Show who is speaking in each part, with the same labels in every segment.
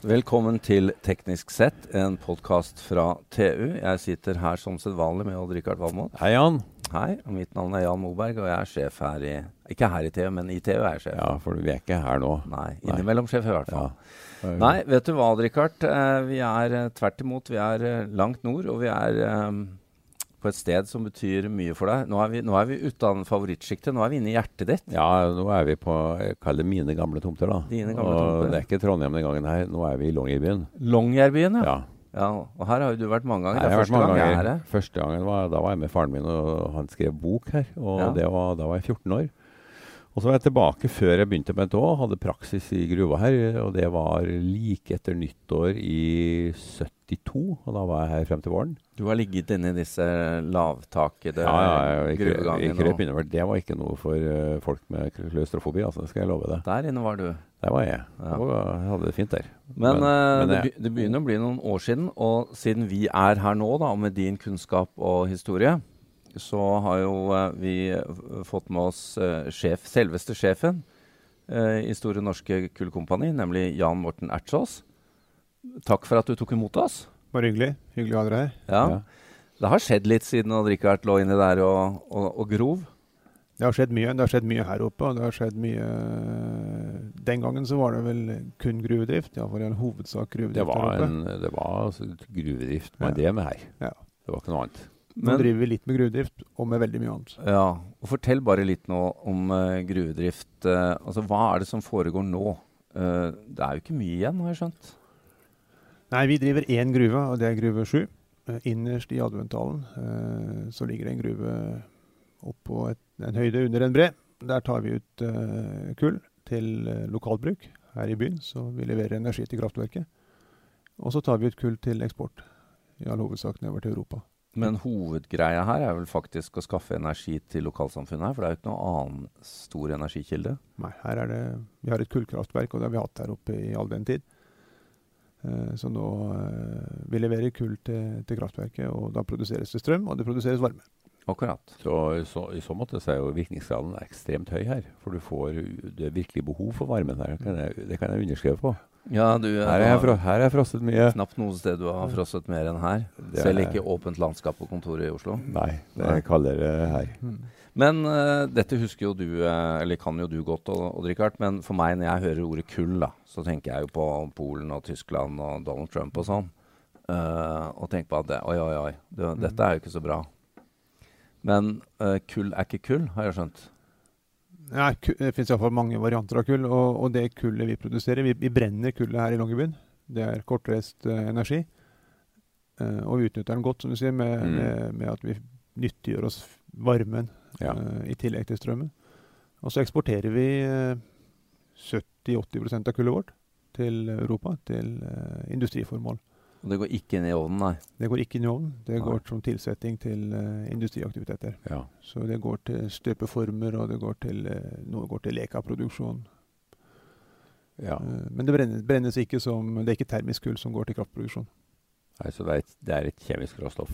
Speaker 1: Velkommen til Teknisk sett, en podkast fra TU. Jeg sitter her som sedvanlig med Odd-Rikard Valmot.
Speaker 2: Hei, Jan.
Speaker 1: Hei, og mitt navn er Jan Moberg, og jeg er sjef her i Ikke her i TU, men i TU er jeg sjef.
Speaker 2: Ja, for vi er ikke her nå.
Speaker 1: Nei, innimellom sjef i hvert fall.
Speaker 2: Ja.
Speaker 1: Nei, vet du hva, Odd-Rikard. Eh, vi er eh, tvert imot. Vi er eh, langt nord, og vi er eh, på et sted som betyr mye for deg. Nå er vi, nå er vi utenfor favorittsjiktet. Nå er vi inne i hjertet ditt.
Speaker 2: Ja, nå er vi på jeg kaller det mine gamle tomter, da.
Speaker 1: Dine gamle
Speaker 2: og
Speaker 1: tomter.
Speaker 2: Det er ikke Trondheim den gangen her. Nå er vi i Longyearbyen.
Speaker 1: Longyearbyen, ja.
Speaker 2: Ja.
Speaker 1: ja. Og her har jo du vært mange ganger.
Speaker 2: Jeg
Speaker 1: Det er første
Speaker 2: mange
Speaker 1: gang jeg er her.
Speaker 2: Første gangen var, da var jeg med faren min, og han skrev bok her. Og
Speaker 1: Ja.
Speaker 2: det var, da var jeg 14 år. Og så var jeg tilbake før jeg begynte med NTH, hadde praksis i gruva her. Og det var like etter nyttår i 72, og da var jeg her frem til våren.
Speaker 1: Du har ligget inne i disse lavtakede
Speaker 2: Ja, ja, ja,
Speaker 1: gruvegangene. og-
Speaker 2: Det var ikke noe for uh, folk med klaustrofobi, altså, det skal jeg love deg.
Speaker 1: Der inne var du.
Speaker 2: Der var jeg.
Speaker 1: Ja.
Speaker 2: Og jeg hadde det fint der.
Speaker 1: Men,
Speaker 2: Men-
Speaker 1: uh,
Speaker 2: men
Speaker 1: det, det begynner å bli noen år siden, og siden vi er her nå, da, med din kunnskap og historie, så har jo eh, vi eh, fått med oss eh, sjef, selveste sjefen i Store Norske Kullkompani, nemlig Jan Morten Ertsås. Takk for at du tok imot oss.
Speaker 3: Bare hyggelig. Hyggelig å ha dere her.
Speaker 1: Ja.
Speaker 2: Ja.
Speaker 1: Det har skjedd litt siden Odd Rikard lå inni der og, og, og grov.
Speaker 3: Det har skjedd mye. Det har skjedd mye her oppe, og det har skjedd mye Den gangen så var det vel kun gruvedrift. Iallfall i all hovedsak gruvedrift
Speaker 2: Det var,
Speaker 3: her oppe.
Speaker 2: en, det var gruvedrift, gruvedrift
Speaker 3: Ja.
Speaker 2: med det med her.
Speaker 3: Ja.
Speaker 2: Det var ikke noe annet.
Speaker 3: Nå driver vi litt med gruvedrift, og med veldig mye annet.
Speaker 1: Ja, og Fortell bare litt nå om uh, gruvedrift. Uh, altså, Hva er det som foregår nå? Uh, det er jo ikke mye igjen, har jeg skjønt.
Speaker 3: Nei, vi driver én gruve, og det er gruve 7. Eh, Innerst i Adventdalen så ligger det en gruve oppå et, en høyde under en bre. Der tar vi ut kull til lokalbruk her i byen, så vi leverer energi til kraftverket. Og så tar vi ut kull til eksport, i all hovedsak nedover til Europa.
Speaker 1: Men hovedgreia her er vel faktisk å skaffe energi til lokalsamfunnet her, for det er jo ikke noen annen stor energikilde.
Speaker 3: Nei, her er det Vi har et kullkraftverk, og det har vi hatt her oppe i all den tid. Eh, så nå eh, Vi leverer kull til, til kraftverket, og da produseres det strøm, og det produseres varme.
Speaker 1: Akkurat.
Speaker 2: Så, i så I så måte så er jo virkningsgraden ekstremt høy her. For du får det virkelig behov for varmen her. Det kan jeg, det kan jeg underskrive på.
Speaker 1: Ja, du
Speaker 2: Her er jeg, fro, her er jeg frosset mye.
Speaker 1: Knapt noe sted du har frosset mer enn her.
Speaker 2: Er,
Speaker 1: Selv ikke åpent landskap på kontoret i Oslo.
Speaker 2: Nei, det er kaldere her.
Speaker 1: Men uh, dette husker jo du, uh, eller kan jo du godt, Odd Rikard. Men for meg, når jeg hører ordet kull, da, så tenker jeg jo på Polen og Tyskland og Donald Trump og sånn. Uh, og tenker på at det, oi, oi, oi, det, dette er jo ikke så bra. Men eh, kull er ikke kull, har jeg skjønt.
Speaker 3: Nei, det finnes iallfall mange varianter av kull, og, og det kullet vi produserer Vi, vi brenner kullet her i Longyearbyen. Det er kortreist uh, energi. Uh, og vi utnytter den godt, som du sier, med,
Speaker 2: Mm.
Speaker 3: med, med at vi nyttiggjør oss varmen
Speaker 2: Ja.
Speaker 3: eh, i tillegg til strømmen. Og så eksporterer vi eh, 70-80 av kullet vårt til Europa, til eh, industriformål.
Speaker 1: Og det går ikke inn i ovnen, nei.
Speaker 3: Det går ikke inn i ovnen. Det
Speaker 1: Nei.
Speaker 3: går som tilsetting til uh, industriaktiviteter.
Speaker 2: Ja.
Speaker 3: Så det går til støpeformer, og det går til, uh, noe går til lekaproduksjon.
Speaker 2: ja.
Speaker 3: Uh, Men det brennes, brennes ikke som Det er ikke termisk kull som går til kraftproduksjon.
Speaker 2: Nei, så det er, et, det er et kjemisk råstoff.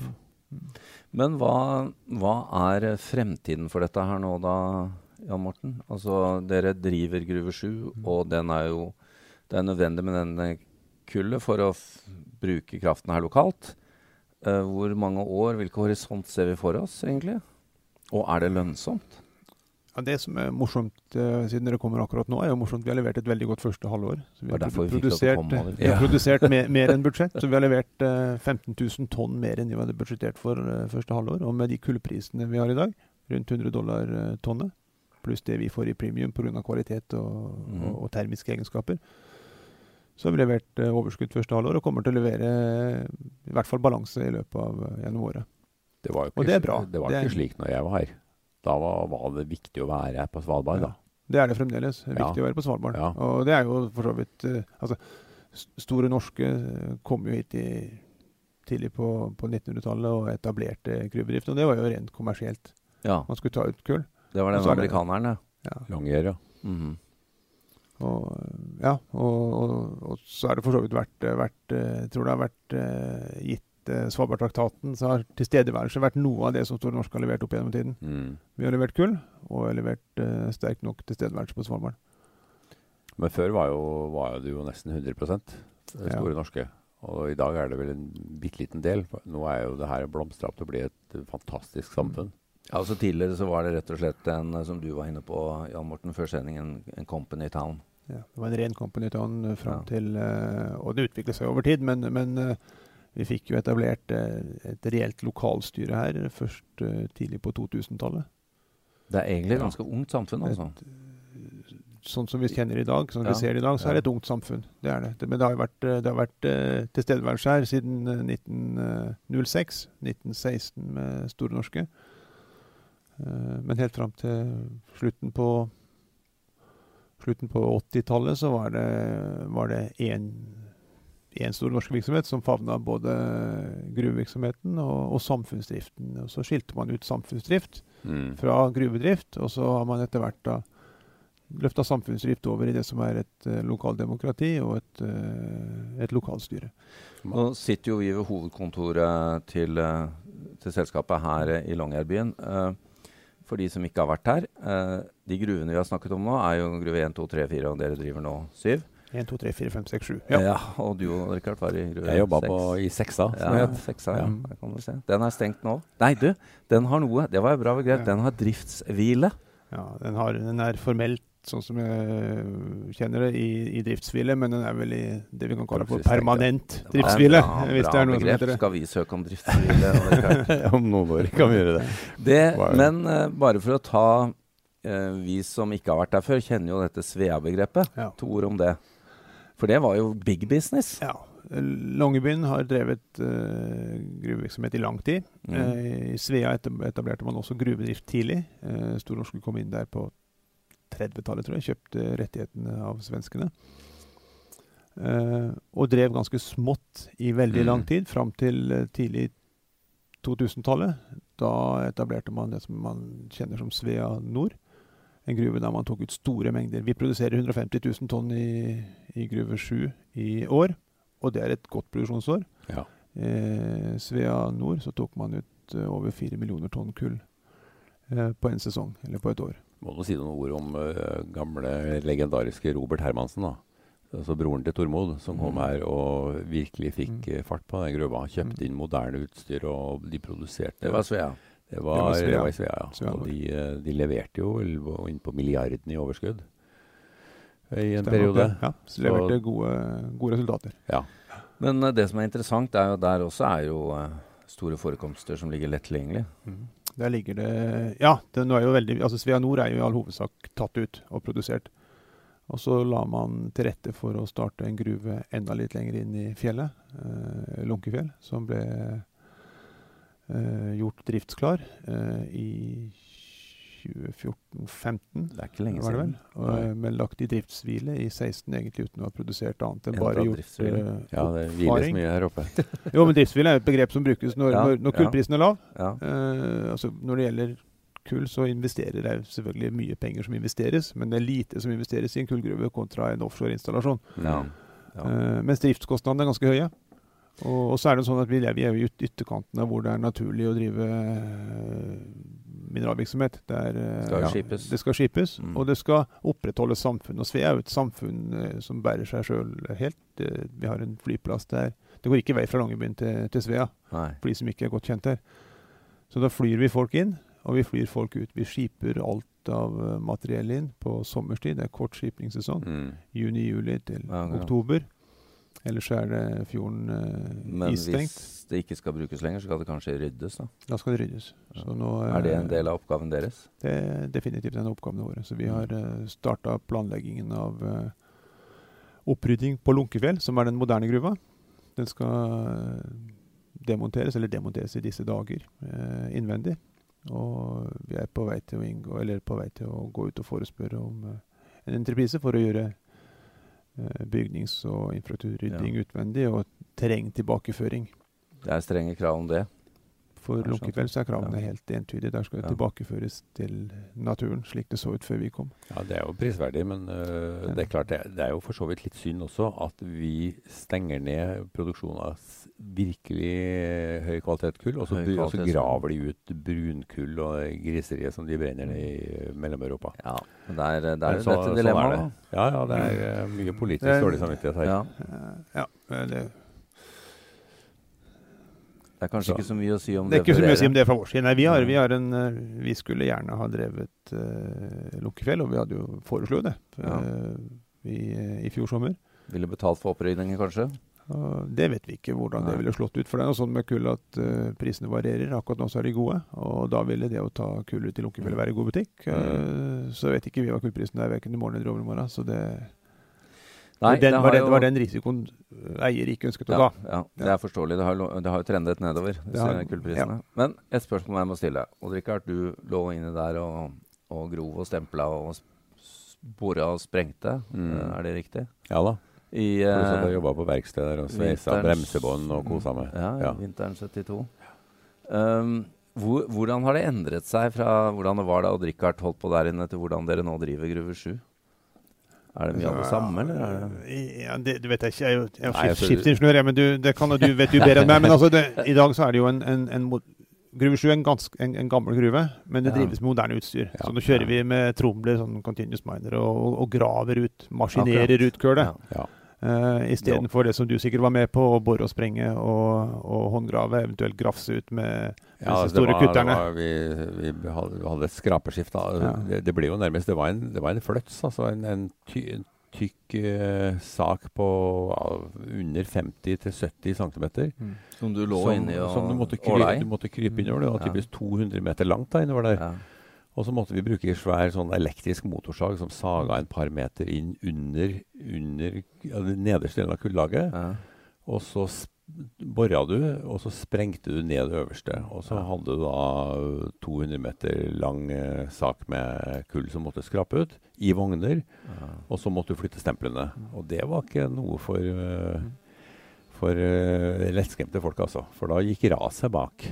Speaker 1: Men hva, hva er fremtiden for dette her nå, da, Jan Morten? Altså, dere driver Gruve 7, og den er jo Det er nødvendig med denne kullet for å bruke kraften her lokalt. Uh, hvor mange år, hvilken horisont ser vi for oss, egentlig? Og er det lønnsomt?
Speaker 3: Ja, det som er morsomt, uh, siden dere kommer akkurat nå, er jo morsomt. Vi har levert et veldig godt første halvår. Så vi har
Speaker 1: derfor vi
Speaker 3: produsert,
Speaker 1: komme,
Speaker 3: vi har
Speaker 2: Ja.
Speaker 3: produsert mer, mer enn budsjett. Så vi har levert uh, 15 000 tonn mer enn vi hadde budsjettert for eh, første halvår. Og med de kullprisene vi har i dag, rundt 100 dollar eh, tonnet, pluss det vi får i premium pga. kvalitet og,
Speaker 1: mm.
Speaker 3: og, og termiske egenskaper, så leverte eh, overskudd første halvår og kommer til å levere i hvert fall balanse i løpet av eh, gjennom året.
Speaker 2: Det var, jo
Speaker 3: Og det er bra.
Speaker 2: det var
Speaker 3: Det er-
Speaker 2: ikke slik når jeg var her. Da var, var det viktig å være her på Svalbard.
Speaker 3: Ja.
Speaker 2: da.
Speaker 3: Det er det fremdeles. Det er
Speaker 2: Ja.
Speaker 3: viktig å være på Svalbard.
Speaker 2: Ja.
Speaker 3: Og det er jo for så vidt eh, Altså, Store Norske kom jo hit i, tidlig på, på 1900-tallet og etablerte gruvedrift. Og det var jo rent kommersielt.
Speaker 1: Ja,
Speaker 3: Man skulle ta ut kull.
Speaker 1: det var den
Speaker 3: er
Speaker 1: amerikaneren, ja.
Speaker 3: Ja.
Speaker 2: Longyear, ja.
Speaker 1: Mhm.
Speaker 3: Og, ja, og, og, og så er det for så vidt vært, vært eh, Jeg tror det har vært eh, gitt eh, Svalbardtraktaten, så har tilstedeværelse vært noe av det som Store Norske har levert opp gjennom tiden.
Speaker 2: Mm.
Speaker 3: Vi har levert kull, og har levert uh, sterk nok tilstedeværelse på Svalbard.
Speaker 2: Men før var, jo, var det jo nesten 100 Store
Speaker 3: Ja.
Speaker 2: Norske. Og i dag er det vel en bitte liten del. Nå er jo det her blomstra opp til å bli et eh, fantastisk samfunn.
Speaker 1: Ja, altså Tidligere så var det rett og slett en, eh, som du var inne på, Jan Morten, før sending, en, en company town.
Speaker 3: Ja, det var en ren company town eh, fram
Speaker 1: Ja.
Speaker 3: til eh, Og det utviklet seg over tid, men, men vi fikk jo etablert et reelt lokalstyre her først tidlig på 2000-tallet.
Speaker 1: Det er egentlig et
Speaker 3: Ja.
Speaker 1: ganske ungt samfunn, altså.
Speaker 3: Sånn som vi kjenner i dag, sånn
Speaker 1: Ja,
Speaker 3: vi ser det i dag, så er det et ungt samfunn. Det er det. det men det har jo vært, det har vært tilstedeværelse her siden eh, 1906. 1916 med Store Norske. Eh, men helt fram til slutten på slutten på 80-tallet så var det, var det én stor norsk virksomhet som favna både gruvevirksomheten og, og samfunnsdriften. Og så skilte man ut samfunnsdrift
Speaker 2: Mm.
Speaker 3: fra gruvedrift, og så har man etter hvert da løfta samfunnsdrift over i det som er et uh, lokaldemokrati og et, uh, et lokalstyre.
Speaker 1: Nå sitter jo vi ved hovedkontoret til, til selskapet her i Longyearbyen. Eh, for de som ikke har vært her. eh, de gruvene vi har snakket om nå, er jo gruve 1, 2, 3, 4, og dere driver nå 7.
Speaker 3: 1, 2, 3, 4, 5, 6, 7.
Speaker 1: Ja.
Speaker 3: Ja.
Speaker 1: og du og Rikard var i gruve
Speaker 2: Jeg jobba
Speaker 1: 6.
Speaker 2: i Seksa,
Speaker 1: Ja, seksa, ja.
Speaker 3: Ja.
Speaker 1: Der kan du se. Den er stengt nå. Nei, du, den har noe. Det var jo bra begrep.
Speaker 3: Ja.
Speaker 1: Den har driftshvile.
Speaker 3: ja den, har, den er formelt sånn som jeg kjenner det, i, i driftshvile, men den er vel i det vi kan kalle for permanent driftshvile. Hvis det er noe som heter det.
Speaker 1: Skal vi søke om driftshvile?
Speaker 2: Om noen år kan vi gjøre det.
Speaker 1: Det, men uh, bare for å ta uh, Vi som ikke har vært der før, kjenner jo dette Svea-begrepet.
Speaker 3: Ja.
Speaker 1: To ord om det. For det var jo big business.
Speaker 3: Ja. Longyearbyen har drevet uh, gruvevirksomhet i lang tid.
Speaker 1: Mm.
Speaker 3: Uh, I Svea etablerte man også gruvedrift tidlig. Uh, Store Norske kom inn der på 30-tallet, tror jeg. Kjøpte rettighetene av svenskene. Uh, og drev ganske smått i veldig
Speaker 2: Mm.
Speaker 3: lang tid, fram til eh, tidlig 2000-tallet. Da etablerte man det som man kjenner som Svea Nord. En gruve der man tok ut store mengder. Vi produserer 150 000 tonn i, i Gruve 7 i år, og det er et godt produksjonsår.
Speaker 2: Ja.
Speaker 3: Uh, Svea Nord så tok man ut over 4 millioner tonn kull på en sesong, eller på et år.
Speaker 2: Må du si noen ord om uh, gamle, legendariske Robert Hermansen, da. Altså broren til Tormod, som kom
Speaker 1: Mm.
Speaker 2: her og virkelig fikk
Speaker 3: Mm.
Speaker 2: eh, fart på den gruva. Kjøpte
Speaker 3: Mm.
Speaker 2: inn moderne utstyr, og de produserte
Speaker 1: Det var Svea.
Speaker 2: Det var,
Speaker 3: Det var Svea.
Speaker 2: det var i Svea, ja.
Speaker 3: Svea
Speaker 2: og de, eh, de leverte jo inn på milliarden i overskudd i en
Speaker 3: Stemmer
Speaker 2: periode.
Speaker 3: Ja, så
Speaker 2: Så-
Speaker 3: leverte gode, gode resultater.
Speaker 2: Ja.
Speaker 1: Men uh, det som er interessant, er jo der også er jo store forekomster som ligger lett tilgjengelig.
Speaker 3: Der ligger det Ja, det, nå er jo veldig, altså Svea Nord er jo i all hovedsak tatt ut og produsert. Og så la man til rette for å starte en gruve enda litt lenger inn i fjellet, eh, Lunkefjell, som ble eh, gjort driftsklar eh, i 2014-15.
Speaker 1: Det er ikke lenge siden.
Speaker 3: Og, eh, men lagt i driftshvile i 16, egentlig uten å ha produsert annet enn bare gjort
Speaker 1: driftshvile.
Speaker 3: eh,
Speaker 2: ja, det hviles
Speaker 3: oppfaring.
Speaker 2: mye her oppe.
Speaker 3: Jo, men driftshvile er et begrep som brukes når,
Speaker 1: Ja,
Speaker 3: når, når kullprisen er lav.
Speaker 1: Ja.
Speaker 3: Uh, altså når det gjelder kull, så investerer det selvfølgelig mye penger som investeres, men det er lite som investeres i en kullgruve kontra en offshore-installasjon.
Speaker 1: Ja. Ja.
Speaker 3: Uh, mens driftskostnadene er ganske høye. Og, og så er det sånn at vi lever i ytterkantene hvor det er naturlig å drive eh, mineralvirksomhet. Det, er, skal
Speaker 1: Skal skipes.
Speaker 3: det skal skipes,
Speaker 1: Mm.
Speaker 3: og det skal opprettholdes samfunn. Og Svea er jo et samfunn eh, som bærer seg sjøl helt. Eh, vi har en flyplass der. Det går ikke vei fra Longyearbyen til, til Svea
Speaker 1: Nei.
Speaker 3: for de som ikke er godt kjent her. Så da flyr vi folk inn, og vi flyr folk ut. Vi skiper alt av eh, materiell inn på sommerstid. Det er kort skipningssesong,
Speaker 2: Mm.
Speaker 3: Juni-juli til
Speaker 1: Ja, ja.
Speaker 3: oktober. Ellers er det fjorden uh,
Speaker 1: Men
Speaker 3: isstengt.
Speaker 1: hvis det ikke skal brukes lenger, så skal det kanskje ryddes? da.
Speaker 3: Da skal det ryddes.
Speaker 1: Ja.
Speaker 3: Så nå,
Speaker 1: Er det en
Speaker 3: eh,
Speaker 1: del av oppgaven deres?
Speaker 3: Det er definitivt en av oppgavene våre. Så vi har uh, starta planleggingen av uh, opprydding på Lunkefjell, som er den moderne gruva. Den skal eh, demonteres, eller demonteres i disse dager, eh, innvendig. Og vi er på vei til å inngå, eller på vei til å gå ut og forespørre om eh, en entreprise for å gjøre eh, bygnings- og infrastrukturrydding utvendig, og terrengtilbakeføring.
Speaker 1: Det er strenge krav om det.
Speaker 3: For
Speaker 1: Ja.
Speaker 3: Lunkefjell så er kravene
Speaker 1: Ja.
Speaker 3: helt entydige. Der skal det
Speaker 1: Ja.
Speaker 3: tilbakeføres til naturen, slik det så ut før vi kom.
Speaker 2: Ja, Det er jo prisverdig, men øh, det er klart det, det er jo for så vidt litt synd også at vi stenger ned produksjonen av virkelig øh, høy kvalitet kull, og så,
Speaker 1: Høy
Speaker 2: og så graver de ut brunkull og griseriet som de brenner ned i øh, Mellom-Europa.
Speaker 1: Ja, men det er, det er
Speaker 2: så-
Speaker 1: dette
Speaker 2: er
Speaker 1: dilemmaet.
Speaker 2: Sånn Ja, ja, det er øh, mye politisk
Speaker 3: er-
Speaker 2: dårlig samvittighet her.
Speaker 1: Ja.
Speaker 3: Ja. Det,
Speaker 1: Det er kanskje
Speaker 2: Så-
Speaker 1: ikke så mye å si om
Speaker 3: det
Speaker 1: Det er
Speaker 3: ikke så
Speaker 1: mye
Speaker 3: mye å si om det fra vår side. Nei, vi, har, vi, har en, eh, vi skulle gjerne ha drevet uh, Lukkefjell, og vi hadde jo foreslo det
Speaker 1: Ja.
Speaker 3: eh, i, i fjor sommer.
Speaker 1: Ville betalt for opprydningen, kanskje?
Speaker 3: Uh, det vet vi ikke hvordan det ville slått ut. For det noe sånn med kull at uh, prisene varierer. Akkurat nå så er de gode, og da ville det å ta kull ut i Lukkefjell være god butikk. Mm. så vet ikke vi hva kullprisen er verken i morgen eller i overmorgen. Så det,
Speaker 1: Nei,
Speaker 3: den,
Speaker 1: det
Speaker 3: var, den,
Speaker 1: jo-
Speaker 3: var den risikoen eh, eier ikke ønsket å
Speaker 1: ja,
Speaker 3: ta.
Speaker 1: ja, det er forståelig. Det har, det har jo trendet nedover, disse
Speaker 3: har-
Speaker 1: kullprisene. Men et spørsmål jeg må stille. Odd Rikard, du lå inne der og, og grov og stempla og bora og sprengte.
Speaker 2: Mm.
Speaker 1: Eh, Er det riktig?
Speaker 2: Ja da.
Speaker 1: I
Speaker 2: uh,
Speaker 1: eh,
Speaker 2: jeg jobba på verksted der og sveisa bremsebånd og kosa meg.
Speaker 1: Ja,
Speaker 2: Ja.
Speaker 1: vinteren 72. Um, hvor, hvordan har det endret seg fra hvordan det var da Odd Rikard holdt på der inne, til hvordan dere nå driver Gruve 7? Er det mye av det samme, eller er det
Speaker 3: Ja, det, det vet jeg ikke. Jeg er jo, skiftingeniør, men du, det kan, du vet jo bedre enn meg. Men altså, det, i dag så er det jo en, en, en Gruve 7 er en, ganske, en, en gammel gruve, men det drives med moderne utstyr.
Speaker 2: Ja,
Speaker 3: Så nå kjører
Speaker 2: ja.
Speaker 3: vi med tromler, sånn continuous miner, og, og, graver ut, maskinerer ut Ja,
Speaker 1: Ja.
Speaker 2: Ja.
Speaker 3: Uh, Istedenfor det som du sikkert var med på, å bore og sprenge og, og håndgrave, eventuelt grafse ut med
Speaker 2: Ja,
Speaker 3: disse store
Speaker 2: var,
Speaker 3: kutterne.
Speaker 2: Var, vi, vi hadde, et skrapeskift. Da.
Speaker 3: Ja.
Speaker 2: Det, det ble jo nærmest Det var en, det var en fløts, altså. En, en, ty, en tykk uh, sak på uh, under 50-70 cm.
Speaker 1: Som du lå
Speaker 2: som,
Speaker 1: inni og
Speaker 2: som du måtte,
Speaker 1: krype,
Speaker 2: du måtte krype innover. Det var typisk 200 meter langt da innover der.
Speaker 1: Ja.
Speaker 2: Og så måtte vi bruke svær sånn elektrisk motorsag som saga en par meter inn under, under ja, den nederste delen av kullaget.
Speaker 1: Ja.
Speaker 2: Og så bora du, og så sprengte du ned det øverste. Og så hadde du da 200 meter lang eh, sak med kull som måtte skrape ut, i vogner.
Speaker 1: Ja.
Speaker 2: Og så måtte du flytte stemplene. Og det var ikke noe for,
Speaker 3: Mm.
Speaker 2: for uh, lettskremte folk, altså. For da gikk raset bak.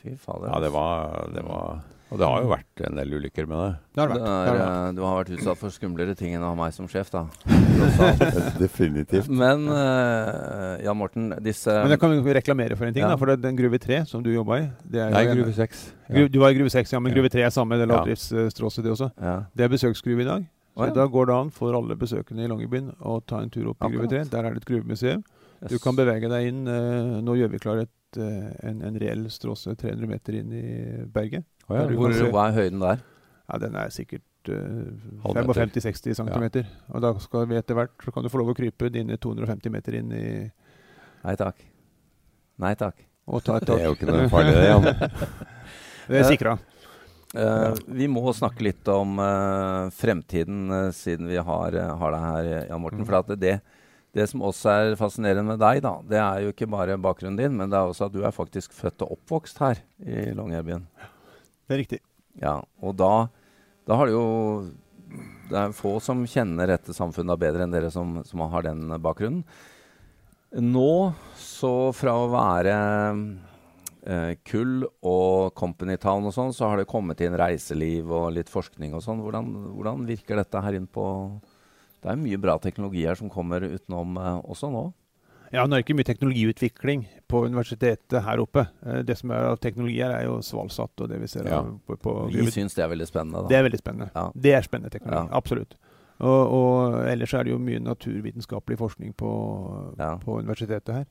Speaker 1: Fy fader.
Speaker 2: Ja, det var, det var Og det har jo vært en del ulykker med det.
Speaker 3: Det har det
Speaker 1: Det er,
Speaker 3: Det har vært.
Speaker 1: eh, du har vært utsatt for skumlere ting enn å ha meg som sjef, da.
Speaker 2: Definitivt.
Speaker 1: Men uh, Jan Morten, disse
Speaker 3: Men jeg kan jo reklamere for en ting,
Speaker 1: Ja.
Speaker 3: da, for det, den gruve 3 som du jobba i det er
Speaker 2: Nei, gruve 6.
Speaker 3: Gru, du var i gruve 6, ja, men
Speaker 2: Ja.
Speaker 3: gruve 3 er samme, det
Speaker 2: Ja.
Speaker 3: lavdriftsstråset det også.
Speaker 1: ja.
Speaker 3: Det er besøksgruve i dag. Så
Speaker 1: ja.
Speaker 3: Da går det an for alle besøkende i Longyearbyen å ta en tur opp i gruve 3. Der er det et gruvemuseum. Du kan bevege deg inn. eh, nå gjør vi klar et, eh, en, en reell stråse 300 meter inn i berget.
Speaker 2: Å, ja.
Speaker 1: Hvor, hva er høyden der?
Speaker 3: Ja, Den er sikkert uh, 55-60 cm. Og da skal vi etter hvert så kan du få lov å krype dine 250 meter inn i
Speaker 1: Nei takk. Nei takk.
Speaker 3: og ta et
Speaker 2: Det er jo ikke noe farlig, det. Jan.
Speaker 3: Det er sikra.
Speaker 1: Uh, vi må snakke litt om uh, fremtiden, uh, siden vi har, eh, har deg her, Jan Morten.
Speaker 3: Mm.
Speaker 1: For at det, det som også er fascinerende med deg, da, det er jo ikke bare bakgrunnen din, men det er også at du er faktisk født og oppvokst her i Longyearbyen.
Speaker 3: Det er riktig.
Speaker 1: Ja, og da, da har det jo Det er få som kjenner dette samfunnet bedre enn dere som, som har den bakgrunnen. Nå, så fra å være eh, kull og Company Town og sånn, så har det kommet inn reiseliv og litt forskning og sånn. Hvordan, hvordan virker dette her inn på Det er mye bra teknologi her som kommer utenom eh, også nå.
Speaker 3: Ja, nå er det ikke mye teknologiutvikling på universitetet her oppe. Eh, Det som er av teknologi her, er jo Svalsatt og det vi ser
Speaker 2: Ja.
Speaker 3: på, på
Speaker 1: Vi syns det er veldig spennende. da.
Speaker 3: Det er veldig spennende.
Speaker 1: Ja.
Speaker 3: Det er spennende teknologi.
Speaker 1: Ja.
Speaker 3: Absolutt. Og, og ellers er det jo mye naturvitenskapelig forskning på, på universitetet her.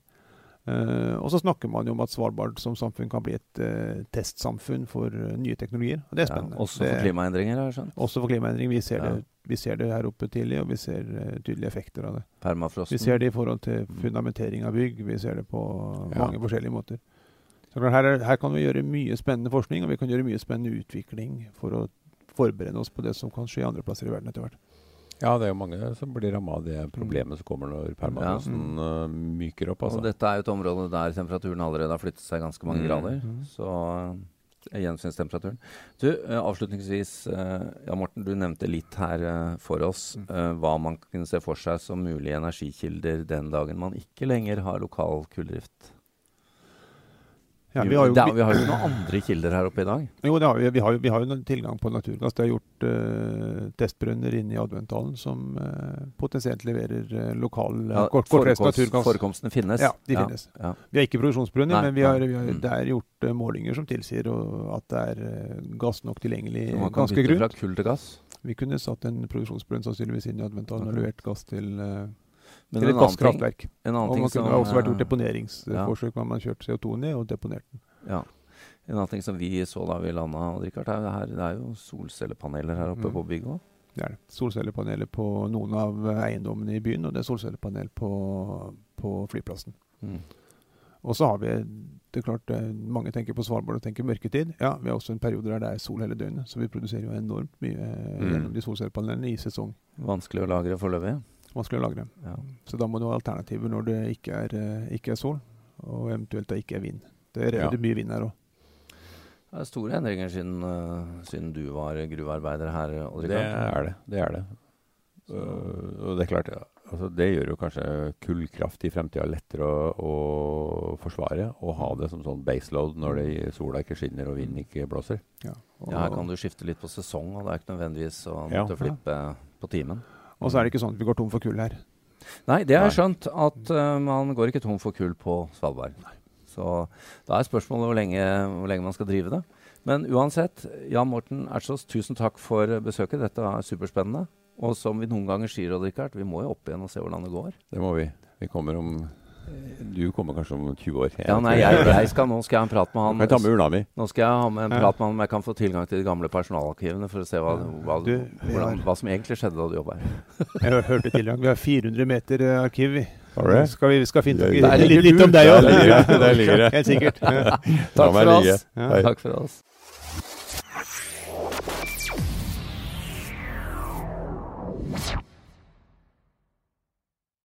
Speaker 3: Eh, og så snakker man jo om at Svalbard som samfunn kan bli et uh, testsamfunn for uh, nye teknologier. Og det er
Speaker 1: Ja,
Speaker 3: spennende.
Speaker 1: også
Speaker 3: det,
Speaker 1: for klimaendringer, har jeg skjønt.
Speaker 3: Også for klimaendringer. Vi ser,
Speaker 1: Ja.
Speaker 3: det, vi ser det her oppe tidlig, og vi ser tydelige effekter av det.
Speaker 1: Permafrosten.
Speaker 3: Vi ser det i forhold til fundamentering av bygg. Vi ser det på
Speaker 2: Ja.
Speaker 3: mange forskjellige måter. Så her, er, her kan vi gjøre mye spennende forskning, og vi kan gjøre mye spennende utvikling for å forberede oss på det som kan skje andre plasser i verden etter hvert.
Speaker 2: Ja, det er jo mange som blir ramma av det problemet som kommer når permafrosten uh, myker opp. Altså.
Speaker 1: Og dette er jo et område der temperaturen allerede har flyttet seg ganske mange
Speaker 2: Mm.
Speaker 1: grader.
Speaker 3: Mm.
Speaker 1: Så uh, gjensynstemperaturen. Du, uh, avslutningsvis, eh, ja Morten, du nevnte litt her eh, for oss
Speaker 3: Mm.
Speaker 1: eh, hva man kunne se for seg som mulige energikilder den dagen man ikke lenger har lokal kulldrift.
Speaker 3: Ja,
Speaker 1: vi,
Speaker 3: har jo, vi,
Speaker 1: har jo noen andre kilder her oppe i dag.
Speaker 3: jo, det har vi, vi, har vi har jo tilgang på naturgass. Det er gjort uh, testbrønner inne i Adventdalen som uh, potensielt leverer uh, lokal uh,
Speaker 1: Ja,
Speaker 3: kort, kortreist naturgass.
Speaker 1: Forekomstene finnes.
Speaker 3: Ja, de finnes.
Speaker 1: Ja.
Speaker 3: Vi har ikke produksjonsbrønner, men vi har, vi har,
Speaker 1: Mm.
Speaker 3: det er gjort målinger som tilsier at det er gass nok tilgjengelig
Speaker 1: Så man kan
Speaker 3: ganske
Speaker 1: bytte
Speaker 3: grunt.
Speaker 1: fra kull til gass.
Speaker 3: Vi kunne satt en produksjonsbrønn sannsynligvis inn i Adventdalen og levert gass til, eh,
Speaker 1: Men
Speaker 3: Til
Speaker 1: en
Speaker 3: et
Speaker 1: annen ting,
Speaker 3: gasskraftverk.
Speaker 1: en annen
Speaker 3: Og
Speaker 1: ting som
Speaker 3: kunne også vært gjort
Speaker 1: eh,
Speaker 3: deponeringsforsøk. Ja. Man har kjørt CO2 ned og deponert den.
Speaker 1: Ja. En annen ting som vi så da vi landa, Richard, er, det her, det er jo solcellepaneler her oppe
Speaker 3: Mm.
Speaker 1: på bygget òg.
Speaker 3: Det er det. Solcellepaneler på noen av eiendommene i byen, og det er solcellepanel på, på flyplassen.
Speaker 1: Mm.
Speaker 3: Og så har vi det er klart, eh, Mange tenker på Svalbard og tenker mørketid. Ja, Vi har også en periode der det er sol hele døgnet, så vi produserer jo enormt mye eh,
Speaker 2: Mm.
Speaker 3: gjennom de solcellepanelene i sesong.
Speaker 1: Vanskelig å lagre foreløpig.
Speaker 3: Vanskelig å lagre.
Speaker 1: Ja.
Speaker 3: Så da må du ha alternativer når det ikke er, eh, ikke er sol, og eventuelt da ikke er vind. Det er
Speaker 2: Ja.
Speaker 3: mye vind her òg.
Speaker 1: Det er store endringer siden, eh, siden du var gruvearbeider her, Aldri
Speaker 2: Det er det. Det er det. Uh, og det er klart, ja, altså det gjør jo kanskje kullkraft i fremtida lettere å, å forsvare. Å ha det som sånn baseload når det, sola ikke skinner og vinden ikke blåser.
Speaker 3: Ja. Og,
Speaker 1: Ja, her kan du skifte litt på sesong, og det er ikke nødvendigvis å
Speaker 2: Ja.
Speaker 1: flippe på timen.
Speaker 3: Og så er det ikke sånn at vi går tom for kull her.
Speaker 1: Nei, det har jeg skjønt, at uh, man går ikke tom for kull på Svalbard. Så da er spørsmålet hvor lenge, hvor lenge man skal drive det. Men uansett, Jan Morten Ertsås, tusen takk for besøket. Dette er superspennende. Og som vi noen ganger sier, Richard, vi må jo opp igjen og se hvordan det går.
Speaker 2: Det må vi. Vi kommer om Du kommer kanskje om 20 år.
Speaker 1: Ja, nei, jeg, jeg skal, Nå skal jeg ha en prat med han.
Speaker 2: Kan ta med urna mi.
Speaker 1: Nå skal jeg ha med en prat med han om jeg kan få tilgang til de gamle personalarkivene for å se hva, hva,
Speaker 3: Du,
Speaker 1: hvordan, hva som egentlig skjedde da du jobba her.
Speaker 3: Jeg har hørt. Vi har 400 meter eh, arkiv,
Speaker 2: det?
Speaker 3: Skal vi skal finne
Speaker 2: Der
Speaker 3: litt, litt, om deg
Speaker 2: Der
Speaker 3: òg.
Speaker 2: Der ligger det.
Speaker 3: Helt sikkert.
Speaker 1: Takk for oss. Takk for oss.